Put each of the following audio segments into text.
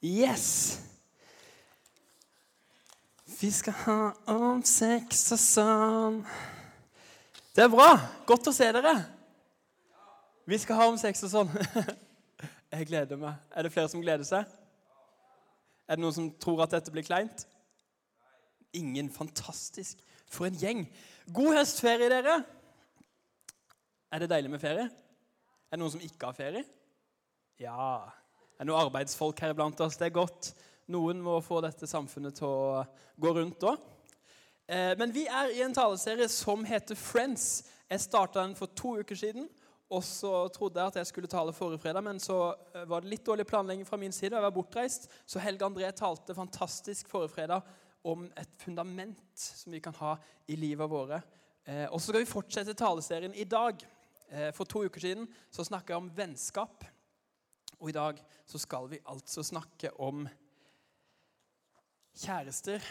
Yes! Vi skal ha om sex og sånn. Det er bra. Godt å se dere. Vi skal ha om sex og sånn. Jeg gleder meg. Er det flere som gleder seg? Er det noen som tror at dette blir kleint? Ingen. Fantastisk. For en gjeng. God høstferie, dere. Er det deilig med ferie? Er det noen som ikke har ferie? Ja. Er noen arbeidsfolk her blant oss. Det er godt. Noen må få dette samfunnet til å gå rundt òg. Eh, men vi er i en taleserie som heter Friends. Jeg starta den for to uker siden. Og så trodde jeg at jeg skulle tale forrige fredag, men så eh, var det litt dårlig planlegging fra min side. Jeg var bortreist, Så Helge André talte fantastisk forrige fredag om et fundament som vi kan ha i livet våre. Eh, og så skal vi fortsette taleserien i dag. For to uker siden så snakka jeg om vennskap. Og i dag så skal vi altså snakke om kjærester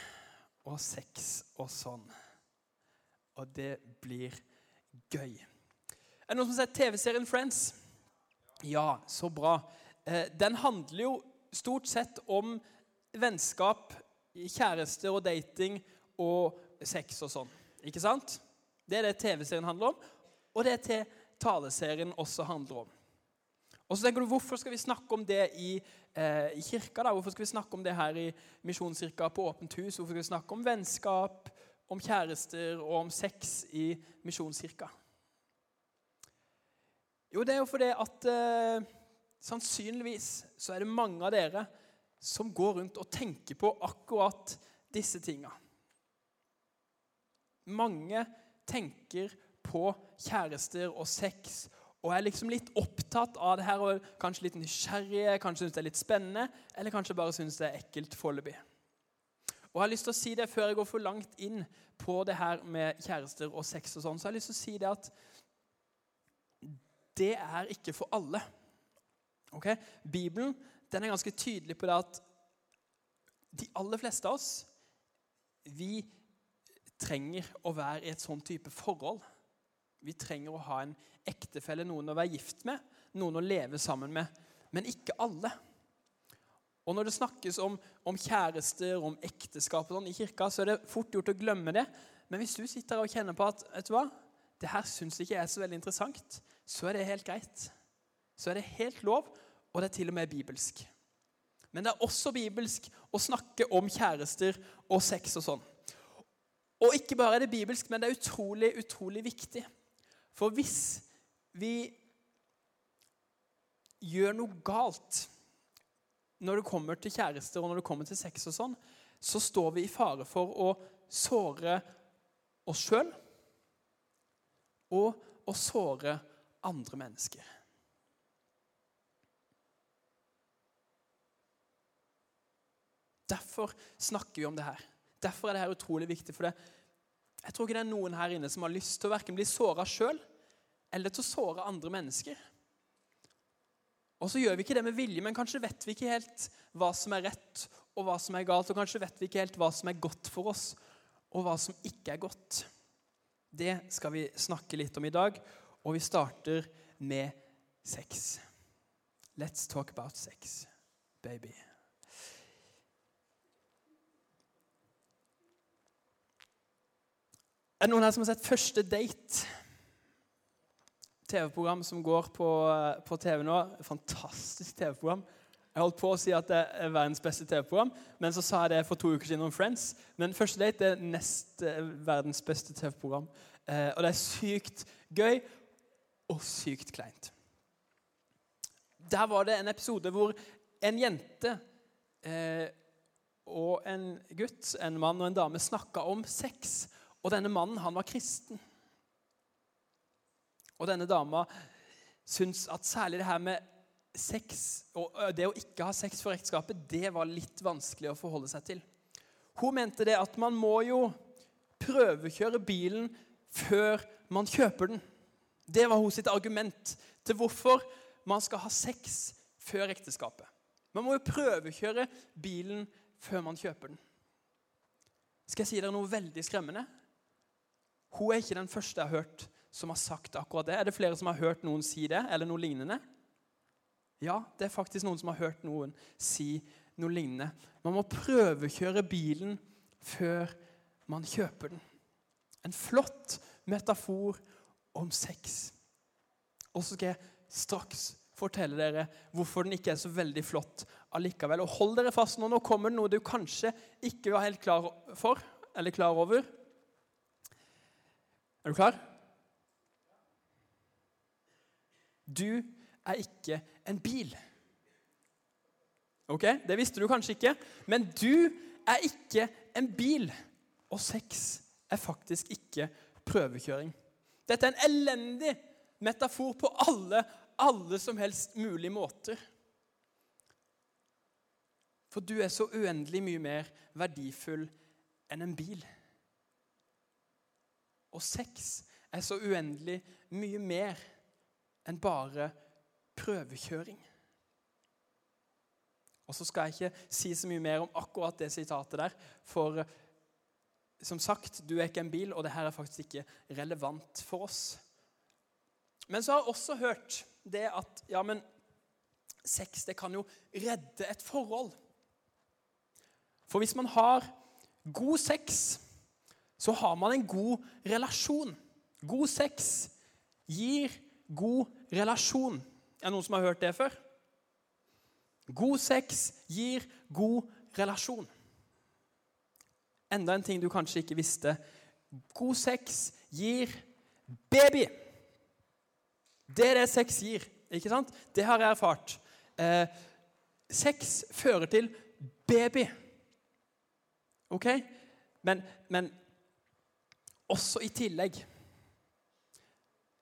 og sex og sånn. Og det blir gøy. Er det noen som har sett TV-serien Friends? Ja, så bra. Eh, den handler jo stort sett om vennskap, kjærester og dating og sex og sånn. Ikke sant? Det er det TV-serien handler om, og det er det taleserien også handler om. Og så tenker du, Hvorfor skal vi snakke om det i, eh, kirka? da? Hvorfor skal vi snakke om det her i Misjonskirka på Åpent hus? Hvorfor skal vi snakke om vennskap, om kjærester og om sex i Misjonskirka? Jo, det er jo fordi at eh, sannsynligvis så er det mange av dere som går rundt og tenker på akkurat disse tinga. Mange tenker på kjærester og sex og er liksom litt opptatt av det her, og kanskje litt nysgjerrige, kanskje syns det er litt spennende, eller kanskje bare syns det er ekkelt foreløpig. Og jeg har lyst til å si det Før jeg går for langt inn på det her med kjærester og sex, og sånn, så har jeg lyst til å si det at det er ikke for alle. Ok? Bibelen den er ganske tydelig på det at de aller fleste av oss vi trenger å være i et sånn type forhold. Vi trenger å ha en ektefelle, noen å være gift med, noen å leve sammen med. Men ikke alle. Og Når det snakkes om, om kjærester, om ekteskap og sånn i kirka, så er det fort gjort å glemme det. Men hvis du sitter og kjenner på at vet du hva, det her syns ikke jeg er så veldig interessant, så er det helt greit. Så er det helt lov, og det er til og med bibelsk. Men det er også bibelsk å snakke om kjærester og sex og sånn. Og ikke bare er det bibelsk, men det er utrolig, utrolig viktig. For hvis vi gjør noe galt når det kommer til kjærester og når det kommer til sex, og sånn, så står vi i fare for å såre oss sjøl og å såre andre mennesker. Derfor snakker vi om det her. Derfor er det her utrolig viktig. for det. Jeg tror ikke det er noen her inne som har lyst til å verken bli såra sjøl eller til å såre andre mennesker. Og så gjør vi ikke det med vilje, men kanskje vet vi ikke helt hva som er rett og hva som er galt, og kanskje vet vi ikke helt hva som er godt for oss, og hva som ikke er godt. Det skal vi snakke litt om i dag, og vi starter med sex. Let's talk about sex, baby. Er det noen her som har sett Første date? TV-program som går på, eh, på, TV nå. Fantastisk TV-program. Jeg holdt på å si at det er verdens beste TV-program, men så sa jeg det for to uker siden om Friends. Men Første date er nest eh, verdens beste TV-program. Eh, og det er sykt gøy og sykt kleint. Der var det en episode hvor en jente eh, og en gutt, en mann og en dame, snakka om sex. Og denne mannen han var kristen. Og denne dama syns at særlig det her med sex og det å ikke ha sex for ekteskapet, det var litt vanskelig å forholde seg til. Hun mente det at man må jo prøvekjøre bilen før man kjøper den. Det var hos sitt argument til hvorfor man skal ha sex før ekteskapet. Man må jo prøvekjøre bilen før man kjøper den. Skal jeg si dere noe veldig skremmende? Hun er ikke den første jeg har hørt som har sagt akkurat det. Er det flere som har hørt noen si det, eller noe lignende? Ja, det er faktisk noen som har hørt noen si noe lignende. Man må prøvekjøre bilen før man kjøper den. En flott metafor om sex. Og så skal jeg straks fortelle dere hvorfor den ikke er så veldig flott allikevel. Og hold dere fast nå. Nå kommer det noe du kanskje ikke var helt klar for, eller klar over. Er du klar? Du er ikke en bil. Ok, Det visste du kanskje ikke, men du er ikke en bil. Og sex er faktisk ikke prøvekjøring. Dette er en elendig metafor på alle, alle som helst mulige måter. For du er så uendelig mye mer verdifull enn en bil. Og sex er så uendelig mye mer enn bare prøvekjøring. Og så skal jeg ikke si så mye mer om akkurat det sitatet der, for som sagt, du er ikke en bil, og det her er faktisk ikke relevant for oss. Men så har jeg også hørt det at ja, men sex det kan jo redde et forhold. For hvis man har god sex, så har man en god relasjon. God sex gir god relasjon. Er det noen som har hørt det før? God sex gir god relasjon. Enda en ting du kanskje ikke visste. God sex gir baby. Det er det sex gir. ikke sant? Det har jeg erfart. Eh, sex fører til baby. OK? Men, men også i tillegg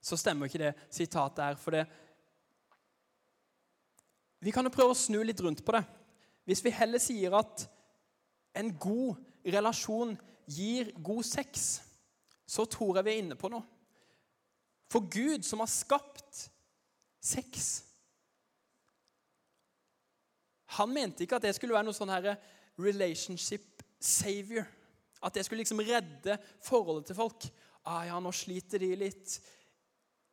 så stemmer ikke det sitatet her. For det Vi kan jo prøve å snu litt rundt på det. Hvis vi heller sier at en god relasjon gir god sex, så tror jeg vi er inne på noe. For Gud, som har skapt sex Han mente ikke at det skulle være noe sånn her relationship savior. At det skulle liksom redde forholdet til folk. Ah, ja, nå sliter de litt.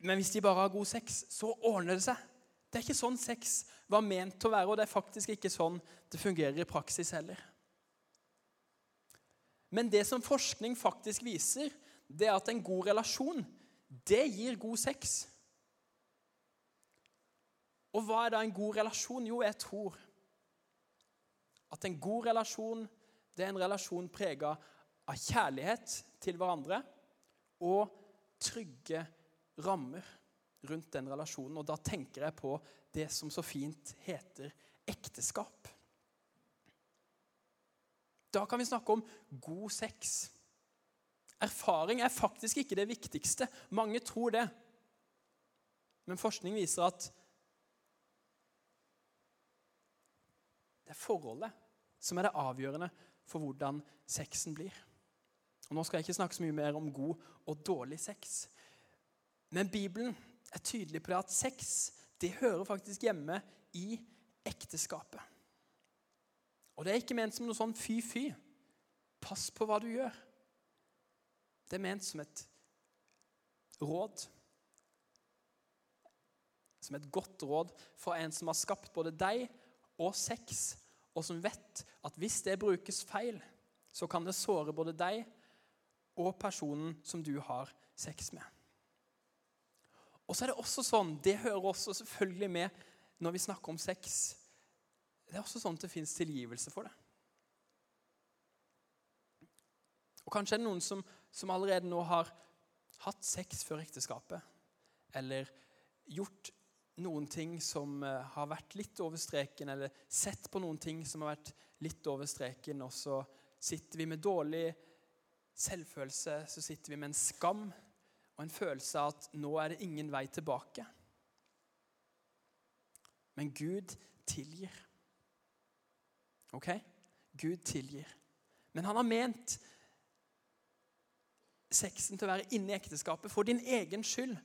Men hvis de bare har god sex, så ordner det seg. Det er ikke sånn sex var ment å være, og det er faktisk ikke sånn det fungerer i praksis heller. Men det som forskning faktisk viser, det er at en god relasjon, det gir god sex. Og hva er da en god relasjon? Jo, jeg tror at en god relasjon det er en relasjon prega av kjærlighet til hverandre og trygge rammer rundt den relasjonen. Og da tenker jeg på det som så fint heter ekteskap. Da kan vi snakke om god sex. Erfaring er faktisk ikke det viktigste. Mange tror det. Men forskning viser at det er forholdet som er det avgjørende for hvordan sexen blir. Og Nå skal jeg ikke snakke så mye mer om god og dårlig sex. Men Bibelen er tydelig på det at sex det hører faktisk hjemme i ekteskapet. Og det er ikke ment som noe sånn fy-fy. Pass på hva du gjør. Det er ment som et råd. Som et godt råd fra en som har skapt både deg og sex, og som vet at hvis det brukes feil, så kan det såre både deg og personen som du har sex med. Og så er det også sånn, det hører også selvfølgelig med når vi snakker om sex Det er også sånn at det fins tilgivelse for det. Og Kanskje er det noen som, som allerede nå har hatt sex før ekteskapet. Eller gjort noen ting som eh, har vært litt over streken, eller sett på noen ting som har vært litt over streken, og så sitter vi med dårlig selvfølelse, så sitter vi med en skam og en følelse av at nå er det ingen vei tilbake. Men Gud tilgir. OK? Gud tilgir. Men han har ment sexen til å være inne i ekteskapet for din egen skyld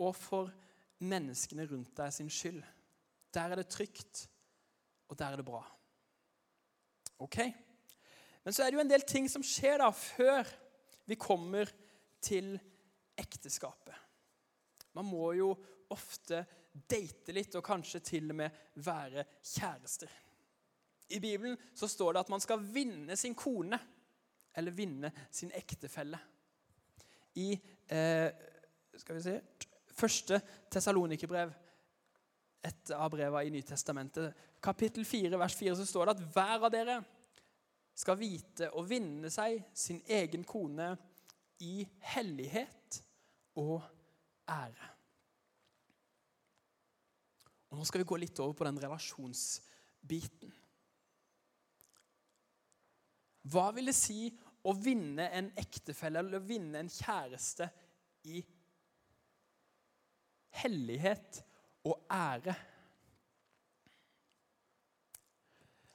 og for menneskene rundt deg sin skyld. Der er det trygt, og der er det bra. Ok? Men så er det jo en del ting som skjer da før vi kommer til ekteskapet. Man må jo ofte date litt og kanskje til og med være kjærester. I Bibelen så står det at man skal vinne sin kone, eller vinne sin ektefelle. I eh, skal vi se, første Tessalonikerbrev, et av brevene i Nytestamentet, kapittel 4, vers 4, så står det at hver av dere skal vite å vinne seg sin egen kone i hellighet og ære. Og Nå skal vi gå litt over på den relasjonsbiten. Hva vil det si å vinne en ektefelle eller vinne en kjæreste i hellighet og ære?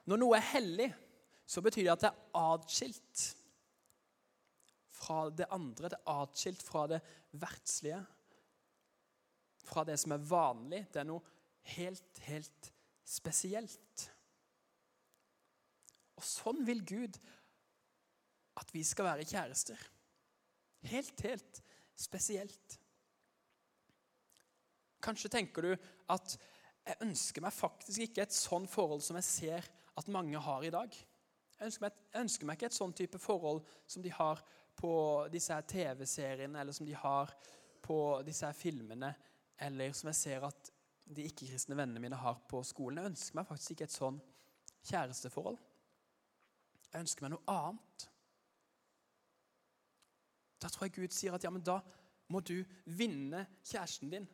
Når noe er hellig, så betyr det at det er atskilt fra det andre. Det er atskilt fra det verdslige. Fra det som er vanlig. Det er noe helt, helt spesielt. Og sånn vil Gud at vi skal være kjærester. Helt, helt spesielt. Kanskje tenker du at jeg ønsker meg faktisk ikke et sånn forhold som jeg ser at mange har i dag. Jeg ønsker, meg, jeg ønsker meg ikke et sånn type forhold som de har på disse TV-seriene, eller som de har på disse filmene, eller som jeg ser at de ikke-kristne vennene mine har på skolen. Jeg ønsker meg faktisk ikke et sånn kjæresteforhold. Jeg ønsker meg noe annet. Da tror jeg Gud sier at ja, men da må du vinne kjæresten din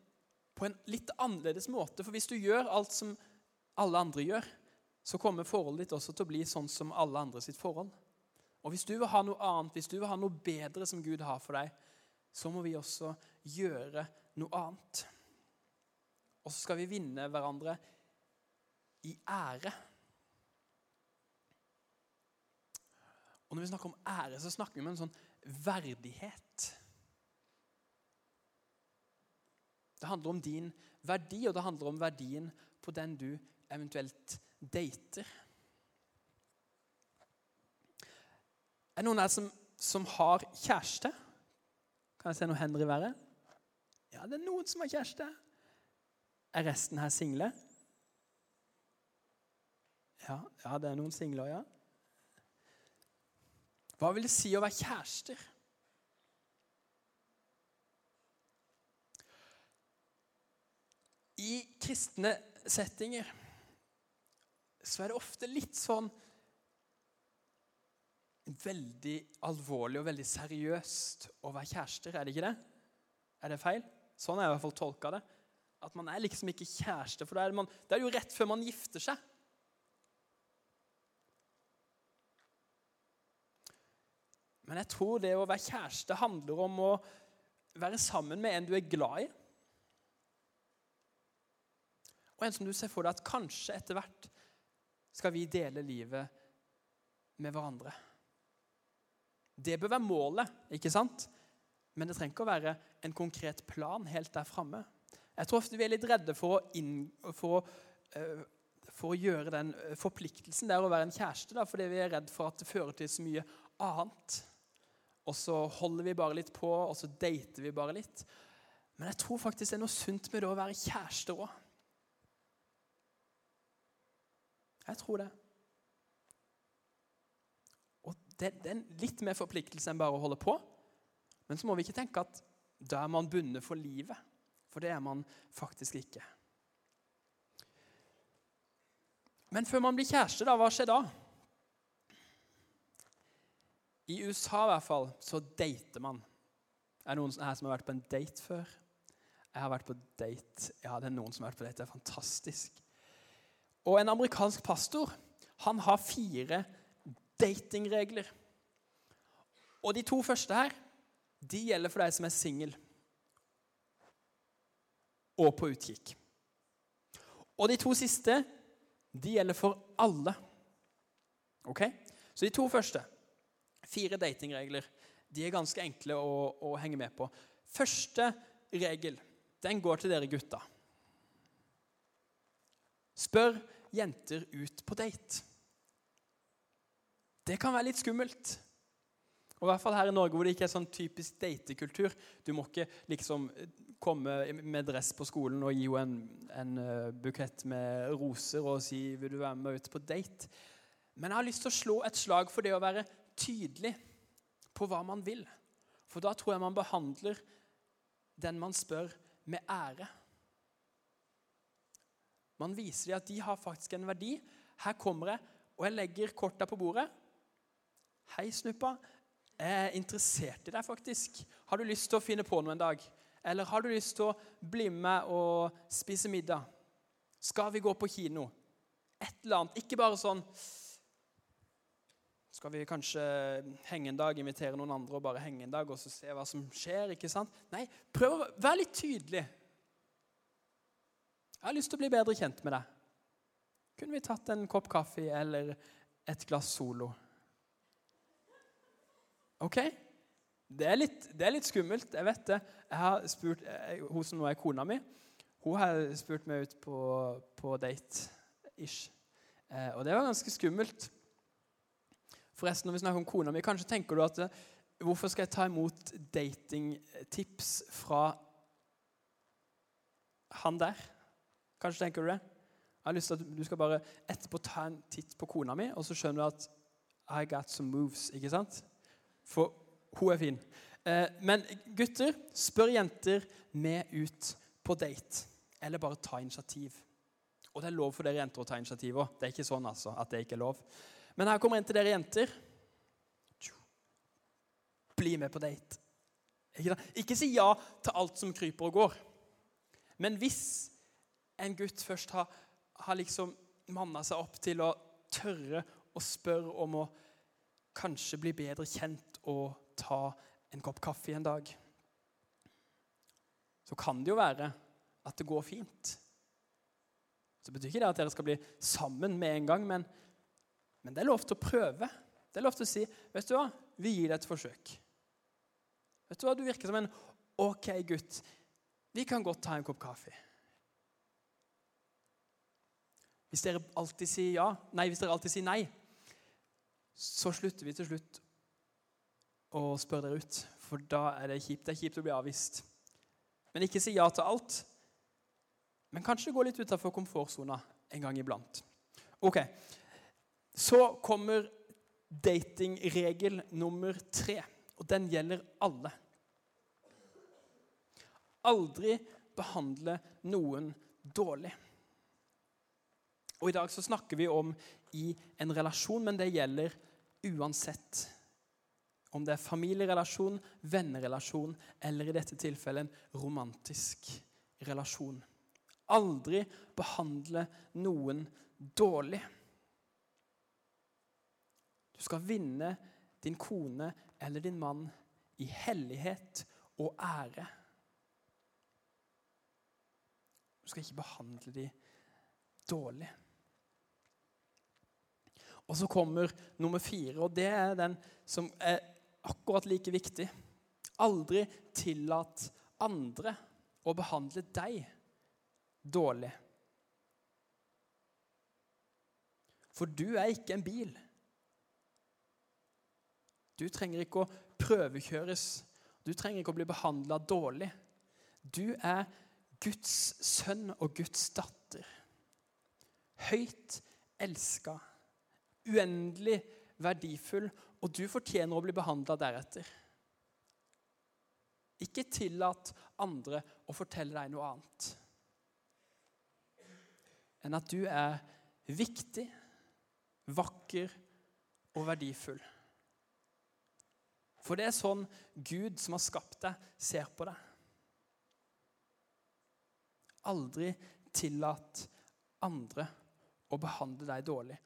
på en litt annerledes måte. For hvis du gjør alt som alle andre gjør, så kommer forholdet ditt også til å bli sånn som alle andre sitt forhold. Og hvis du vil ha noe annet, hvis du vil ha noe bedre som Gud har for deg, så må vi også gjøre noe annet. Og så skal vi vinne hverandre i ære. Og når vi snakker om ære, så snakker vi om en sånn verdighet. Det handler om din verdi, og det handler om verdien på den du eventuelt dater. Er det noen her som, som har kjæreste? Kan jeg se noen hender i været? Ja, det er noen som har kjæreste. Er resten her single? Ja, ja, det er noen singler, ja. Hva vil det si å være kjærester? I kristne settinger så er det ofte litt sånn veldig alvorlig og veldig seriøst å være kjærester. Er det ikke det? Er det feil? Sånn har jeg i hvert fall tolka det. At man er liksom ikke kjæreste, for da er, det, man, da er det jo rett før man gifter seg. Men jeg tror det å være kjæreste handler om å være sammen med en du er glad i. Og en som du ser for deg at kanskje etter hvert skal vi dele livet med hverandre. Det bør være målet, ikke sant? Men det trenger ikke å være en konkret plan helt der framme. Jeg tror ofte vi er litt redde for å, inn, for, uh, for å gjøre den eh, forpliktelsen der å være en kjæreste, da, fordi vi er redd for at det fører til så mye annet. Og så holder vi bare litt på, og så dater vi bare litt. Men jeg tror faktisk det er noe sunt med det å være kjærester òg. Jeg tror det. Og det, det er litt mer forpliktelse enn bare å holde på. Men så må vi ikke tenke at da er man bundet for livet. For det er man faktisk ikke. Men før man blir kjæreste, da, hva skjer da? I USA i hvert fall, så dater man. Er det noen her som har vært på en date før? Jeg har vært på date. Ja, det er noen som har vært på date. Det er fantastisk. Og en amerikansk pastor han har fire datingregler. Og de to første her de gjelder for deg som er singel og på utkikk. Og de to siste de gjelder for alle. Ok? Så de to første, fire datingregler, de er ganske enkle å, å henge med på. Første regel den går til dere gutta. Spør jenter ut på date. Det kan være litt skummelt. Og i hvert fall her i Norge hvor det ikke er sånn typisk datekultur. Du må ikke liksom komme med dress på skolen og gi henne en, en eh, bukett med roser og si 'Vil du være med ut på date?' Men jeg har lyst til å slå et slag for det å være tydelig på hva man vil. For da tror jeg man behandler den man spør, med ære. Man viser dem at de har faktisk en verdi. Her kommer jeg, og jeg legger korta på bordet. Hei, Snuppa. Jeg er interessert i deg, faktisk. Har du lyst til å finne på noe en dag? Eller har du lyst til å bli med og spise middag? Skal vi gå på kino? Et eller annet. Ikke bare sånn Skal vi kanskje henge en dag, invitere noen andre og bare henge en dag og så se hva som skjer? ikke sant? Nei, prøv å være litt tydelig. Jeg har lyst til å bli bedre kjent med deg. Kunne vi tatt en kopp kaffe eller et glass Solo? OK? Det er, litt, det er litt skummelt, jeg vet det. Jeg har spurt, eh, Hun som nå er kona mi, hun har spurt meg ut på, på date. ish. Eh, og det var ganske skummelt. Forresten, når vi snakker om kona mi, kanskje tenker du at eh, hvorfor skal jeg ta imot datingtips fra han der? Kanskje tenker du det? Jeg har lyst til at Du skal bare etterpå ta en titt på kona mi, og så skjønner du at I got some moves. ikke sant? For hun er fin. Eh, men gutter, spør jenter med ut på date. Eller bare ta initiativ. Og det er lov for dere jenter å ta initiativ òg. Det er ikke sånn altså, at det ikke er lov. Men her kommer en til dere jenter. Bli med på date. Ikke, ikke si ja til alt som kryper og går. Men hvis en gutt først har, har liksom manna seg opp til å tørre å spørre om å kanskje bli bedre kjent og ta en kopp kaffe en dag, så kan det jo være at det går fint. Så betyr ikke det at dere skal bli sammen med en gang, men, men det er lov til å prøve. Det er lov til å si vet du hva, vi gir deg et forsøk. Vet Du hva, du virker som en OK gutt. Vi kan godt ta en kopp kaffe. Hvis dere alltid sier ja, nei, hvis dere alltid sier nei, så slutter vi til slutt å spørre dere ut. For da er det kjipt. Det er kjipt å bli avvist. Men ikke si ja til alt. Men kanskje gå litt utafor komfortsona en gang iblant. Ok, Så kommer datingregel nummer tre, og den gjelder alle. Aldri behandle noen dårlig. Og I dag så snakker vi om i en relasjon, men det gjelder uansett. Om det er familierelasjon, vennerelasjon eller i dette tilfellet en romantisk relasjon. Aldri behandle noen dårlig. Du skal vinne din kone eller din mann i hellighet og ære. Du skal ikke behandle dem dårlig. Og så kommer nummer fire, og det er den som er akkurat like viktig. Aldri tillat andre å behandle deg dårlig. For du er ikke en bil. Du trenger ikke å prøvekjøres. Du trenger ikke å bli behandla dårlig. Du er Guds sønn og Guds datter. Høyt elska uendelig verdifull, og du fortjener å bli behandla deretter. Ikke tillat andre å fortelle deg noe annet enn at du er viktig, vakker og verdifull. For det er sånn Gud som har skapt deg, ser på deg. Aldri tillat andre å behandle deg dårlig.